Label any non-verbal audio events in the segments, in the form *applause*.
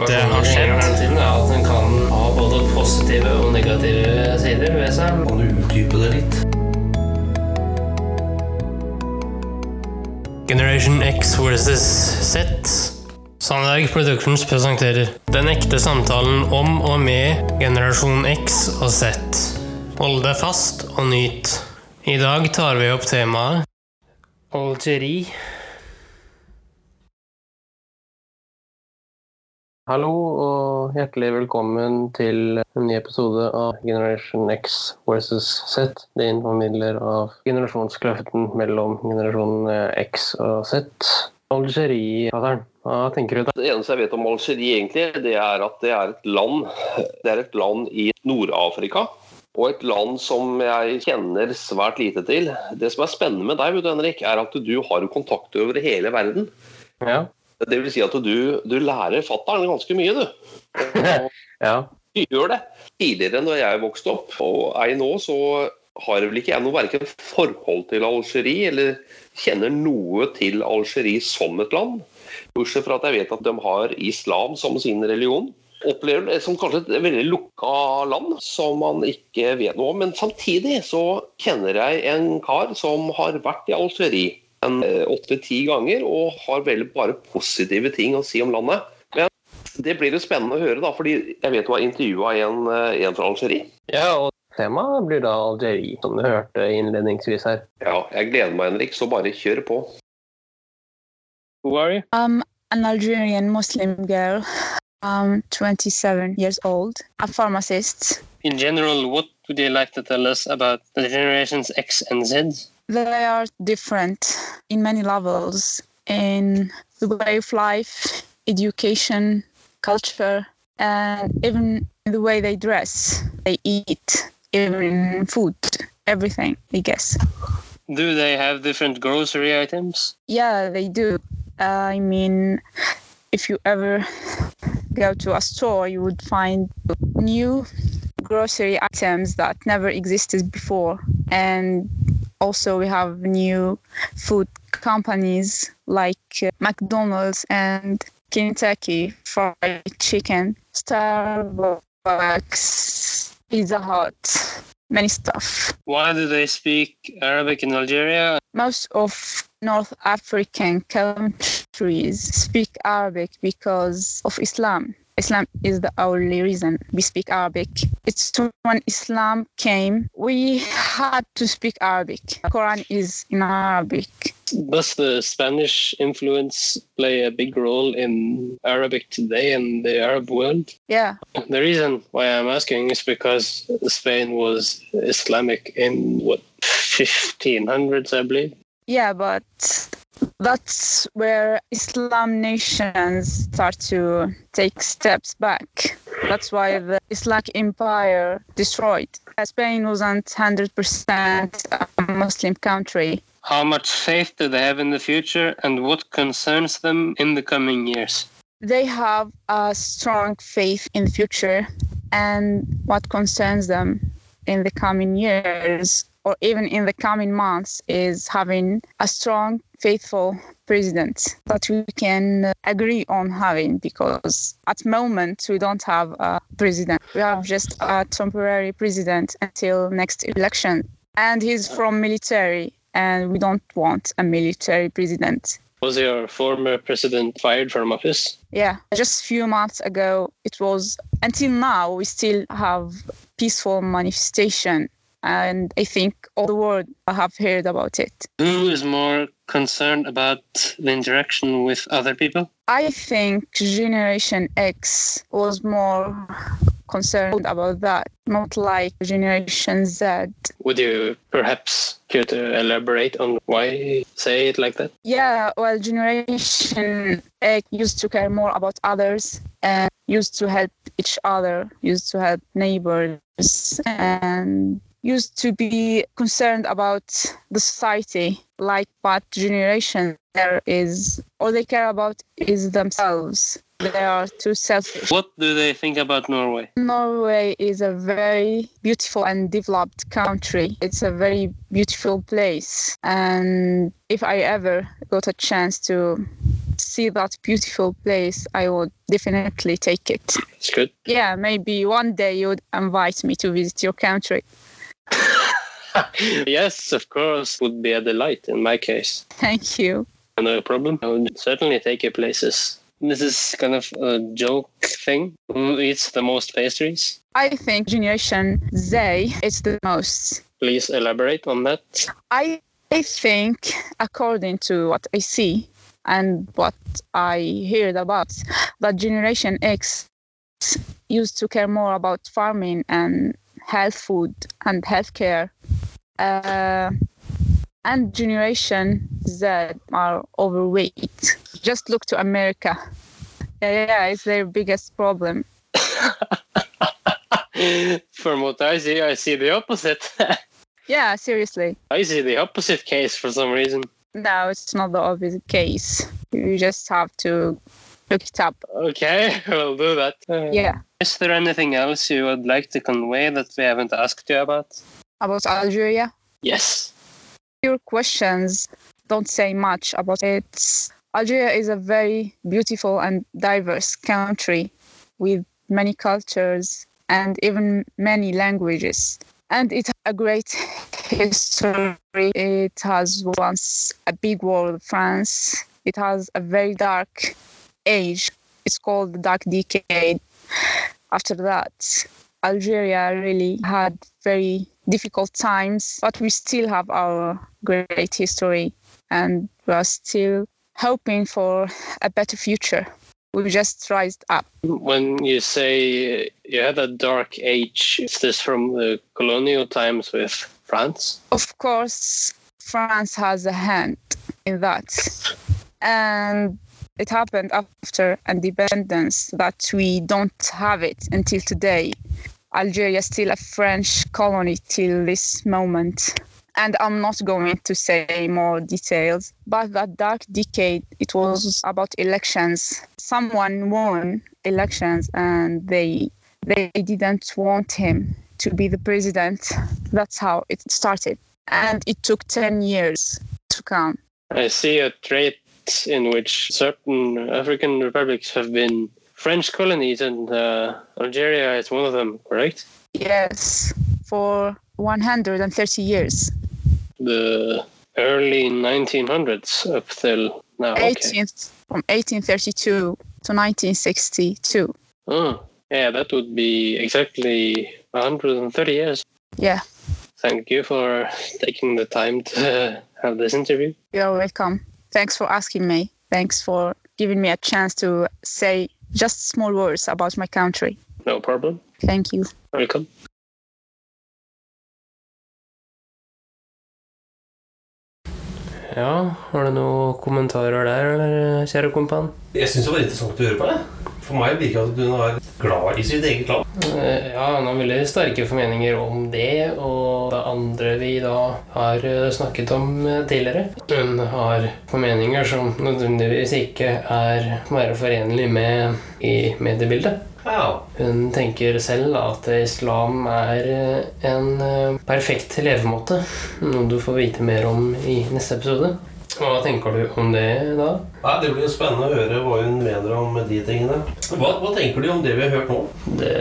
dette har skjedd. At den kan ha både positive og negative sider ved seg. Kan du utdype det litt? Generation X versus Z. Sandberg Productions presenterer Den ekte samtalen om og med generasjon X og Z. Hold deg fast og nyt. I dag tar vi opp temaet Algerie. Hallo og hjertelig velkommen til en ny episode av Generation X versus Z. Din formidler av generasjonskløften mellom generasjon X og Z. Algerie, Pattern. Hva tenker du? da? Det eneste jeg vet om Algerie, egentlig, det er at det er et land Det er et land i Nord-Afrika. Og et land som jeg kjenner svært lite til. Det som er spennende med deg, vet du, Henrik, er at du har kontakter over hele verden. Ja. Det vil si at du, du lærer fatter'n ganske mye, du. *laughs* ja. Du gjør det. Tidligere, når jeg vokste opp, og ei nå, så har vel ikke jeg noe verken forhold til Algerie eller kjenner noe til Algerie som et land. Bortsett fra at jeg vet at de har islam som sin religion. Opplever det som kanskje et veldig lukka land som man ikke vet noe om. Men samtidig så kjenner jeg en kar som har vært i Algerie åtte-ti ganger og har vel bare positive ting å si om landet. Men det blir jo spennende å høre, da, fordi jeg vet du har intervjua en, en fra Algerie. ja, og temaet blir da Algerie, som du hørte innledningsvis her. Ja, jeg gleder meg, Henrik, så bare kjør på. Who are you? I'm an Algerian Muslim girl. I'm 27 years old, a pharmacist. In general, what would you like to tell us about the generations X and Z? They are different in many levels in the way of life, education, culture, and even in the way they dress, they eat, even food, everything, I guess. Do they have different grocery items? Yeah, they do. Uh, I mean, if you ever go to a store, you would find new grocery items that never existed before. And also, we have new food companies like uh, McDonald's and Kentucky Fried Chicken, Starbucks, Pizza Hut, many stuff. Why do they speak Arabic in Algeria? Most of North African countries speak Arabic because of Islam. Islam is the only reason we speak Arabic. It's when Islam came, we had to speak Arabic. The Quran is in Arabic. Does the Spanish influence play a big role in Arabic today and the Arab world? Yeah, The reason why I'm asking is because Spain was Islamic in what 1500s, I believe. yeah, but that's where Islam nations start to take steps back. That's why the Islamic Empire destroyed. Spain wasn't 100% a Muslim country. How much faith do they have in the future, and what concerns them in the coming years? they have a strong faith in the future and what concerns them in the coming years or even in the coming months is having a strong faithful president that we can agree on having because at the moment we don't have a president. We have just a temporary president until next election. And he's from military and we don't want a military president. Was your former president fired from office? Yeah, just a few months ago, it was until now we still have peaceful manifestation, and I think all the world have heard about it. Who is more concerned about the interaction with other people? I think Generation X was more concerned about that, not like Generation Z. Would you perhaps care to elaborate on why you say it like that? Yeah, well, Generation X used to care more about others and used to help each other, used to help neighbors, and used to be concerned about the society. Like what generation there is, all they care about is themselves. They are too selfish. What do they think about Norway? Norway is a very beautiful and developed country. It's a very beautiful place. And if I ever got a chance to see that beautiful place, I would definitely take it. It's good. Yeah, maybe one day you'd invite me to visit your country. *laughs* yes, of course, would be a delight in my case. Thank you. No problem. I would certainly take you places. This is kind of a joke thing. Who eats the most pastries? I think Generation Z is the most. Please elaborate on that. I I think, according to what I see and what I heard about, that Generation X used to care more about farming and health food and healthcare. Uh, and Generation Z are overweight. Just look to America. Yeah, yeah, it's their biggest problem. *laughs* From what I see, I see the opposite. *laughs* Yeah, seriously. I see the opposite case for some reason. No, it's not the obvious case. You just have to look it up. Okay, *laughs* we'll do that. Uh, Yeah. Is there anything else you would like to convey that we haven't asked you about? About Algeria. Yes. Your questions don't say much about it. Algeria is a very beautiful and diverse country with many cultures and even many languages. And it has a great history. It has once a big war with France. It has a very dark age. It's called the Dark Decade. After that, Algeria really had very difficult times, but we still have our great history and we are still hoping for a better future. We just rised up. When you say you had a dark age, is this from the colonial times with France? Of course, France has a hand in that. And it happened after independence that we don't have it until today. Algeria still a French colony till this moment. And I'm not going to say more details, but that dark decade, it was about elections. Someone won elections and they they didn't want him to be the president. That's how it started. And it took 10 years to come. I see a trait in which certain African republics have been French colonies, and uh, Algeria is one of them, correct? Yes, for 130 years. The early 1900s up till now. Okay. from 1832 to 1962. Oh, yeah, that would be exactly 130 years. Yeah, Thank you for taking the time to *laughs* have this interview. you're welcome. Thanks for asking me. Thanks for giving me a chance to say just small words about my country. No problem. Thank you. Welcome. Ja, har du noen kommentarer der, eller, kjære kompan? Jeg syns det var interessant å høre på det. For meg virker det at hun er glad i sitt eget land. Eh, Ja, han har veldig sterke formeninger om det, og det andre vi da har eh, snakket om eh, tidligere. Hun har formeninger som nødvendigvis ikke er være forenlig med i mediebildet. Hun tenker selv at islam er eh, en eh, perfekt levemåte, noe du får vite mer om i neste episode. Hva tenker du om det da? Nei, Det blir jo spennende å høre hva hun mener om de tingene. Hva, hva tenker du om det vi har hørt nå? Det,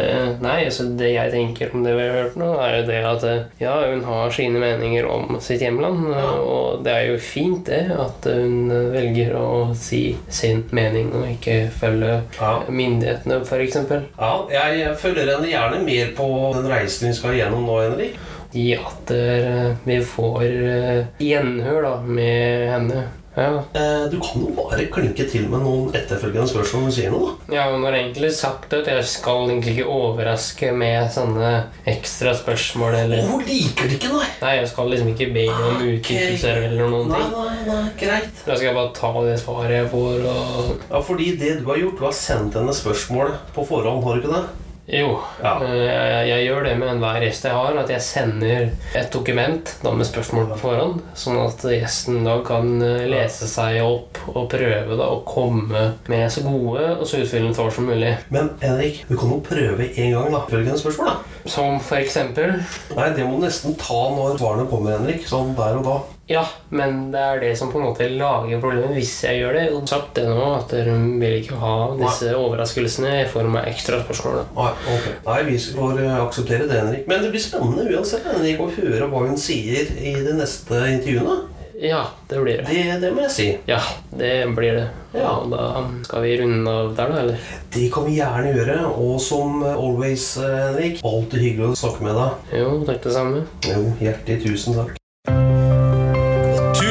nei, altså det jeg tenker om det vi har hørt nå, er jo det at ja, hun har sine meninger om sitt hjemland. Og det er jo fint det, at hun velger å si sin mening og ikke følge Ja. myndighetene, f.eks. ja jeg følger henne gjerne mer på den reisen vi skal gjennom nå, Henrik. I at eh, vi får eh, gjenhør da, med henne. Ja, Eh, du kan jo bare klinke til med noen etterfølgende spørsmål når hun sier noe. da. Ja, hun har egentlig sagt at jeg skal egentlig ikke overraske med sånne ekstra spørsmål eller hun liker det ikke, nei. Nei, jeg skal liksom ikke be om Ok. utdypelser eller noen Nei, ting. nei, nei, greit. Da skal jeg bare ta det svaret jeg får, og Ja, fordi det du har gjort, du har sendt henne spørsmål på forhånd, har du ikke det? Jo, Ja. eh, jeg, jeg gjør det med enhver gjest jeg har, at jeg sender et dokument da med spørsmål på forhånd, sånn at gjesten da kan eh, lese seg opp og prøve da å komme med så gode og så utfyllende svar som mulig. Men Henrik, du kan jo prøve en gang, da. Følgende spørsmål, da. Som for eksempel Nei, det må du nesten ta når svarene kommer, Henrik. Sånn der og da. Ja, men det er det som på en måte lager problemet hvis jeg gjør det. Og sagt det nå, at dere vil ikke ha disse overraskelsene i form av ekstra spørsmål. Nei, ok. Nei, vi får eh, akseptere det, Henrik. Men det blir spennende uansett Henrik, å høre hva hun sier i de neste intervjuene. Ja, det blir det. Det, det må jeg si. Ja, det blir det. Ja. Og da skal vi runde av der, da, eller? Det kan vi gjerne gjøre. Og som always, eh, Henrik, alltid hyggelig å snakke med deg. Jo, takk det samme. Jo, hjertelig tusen takk.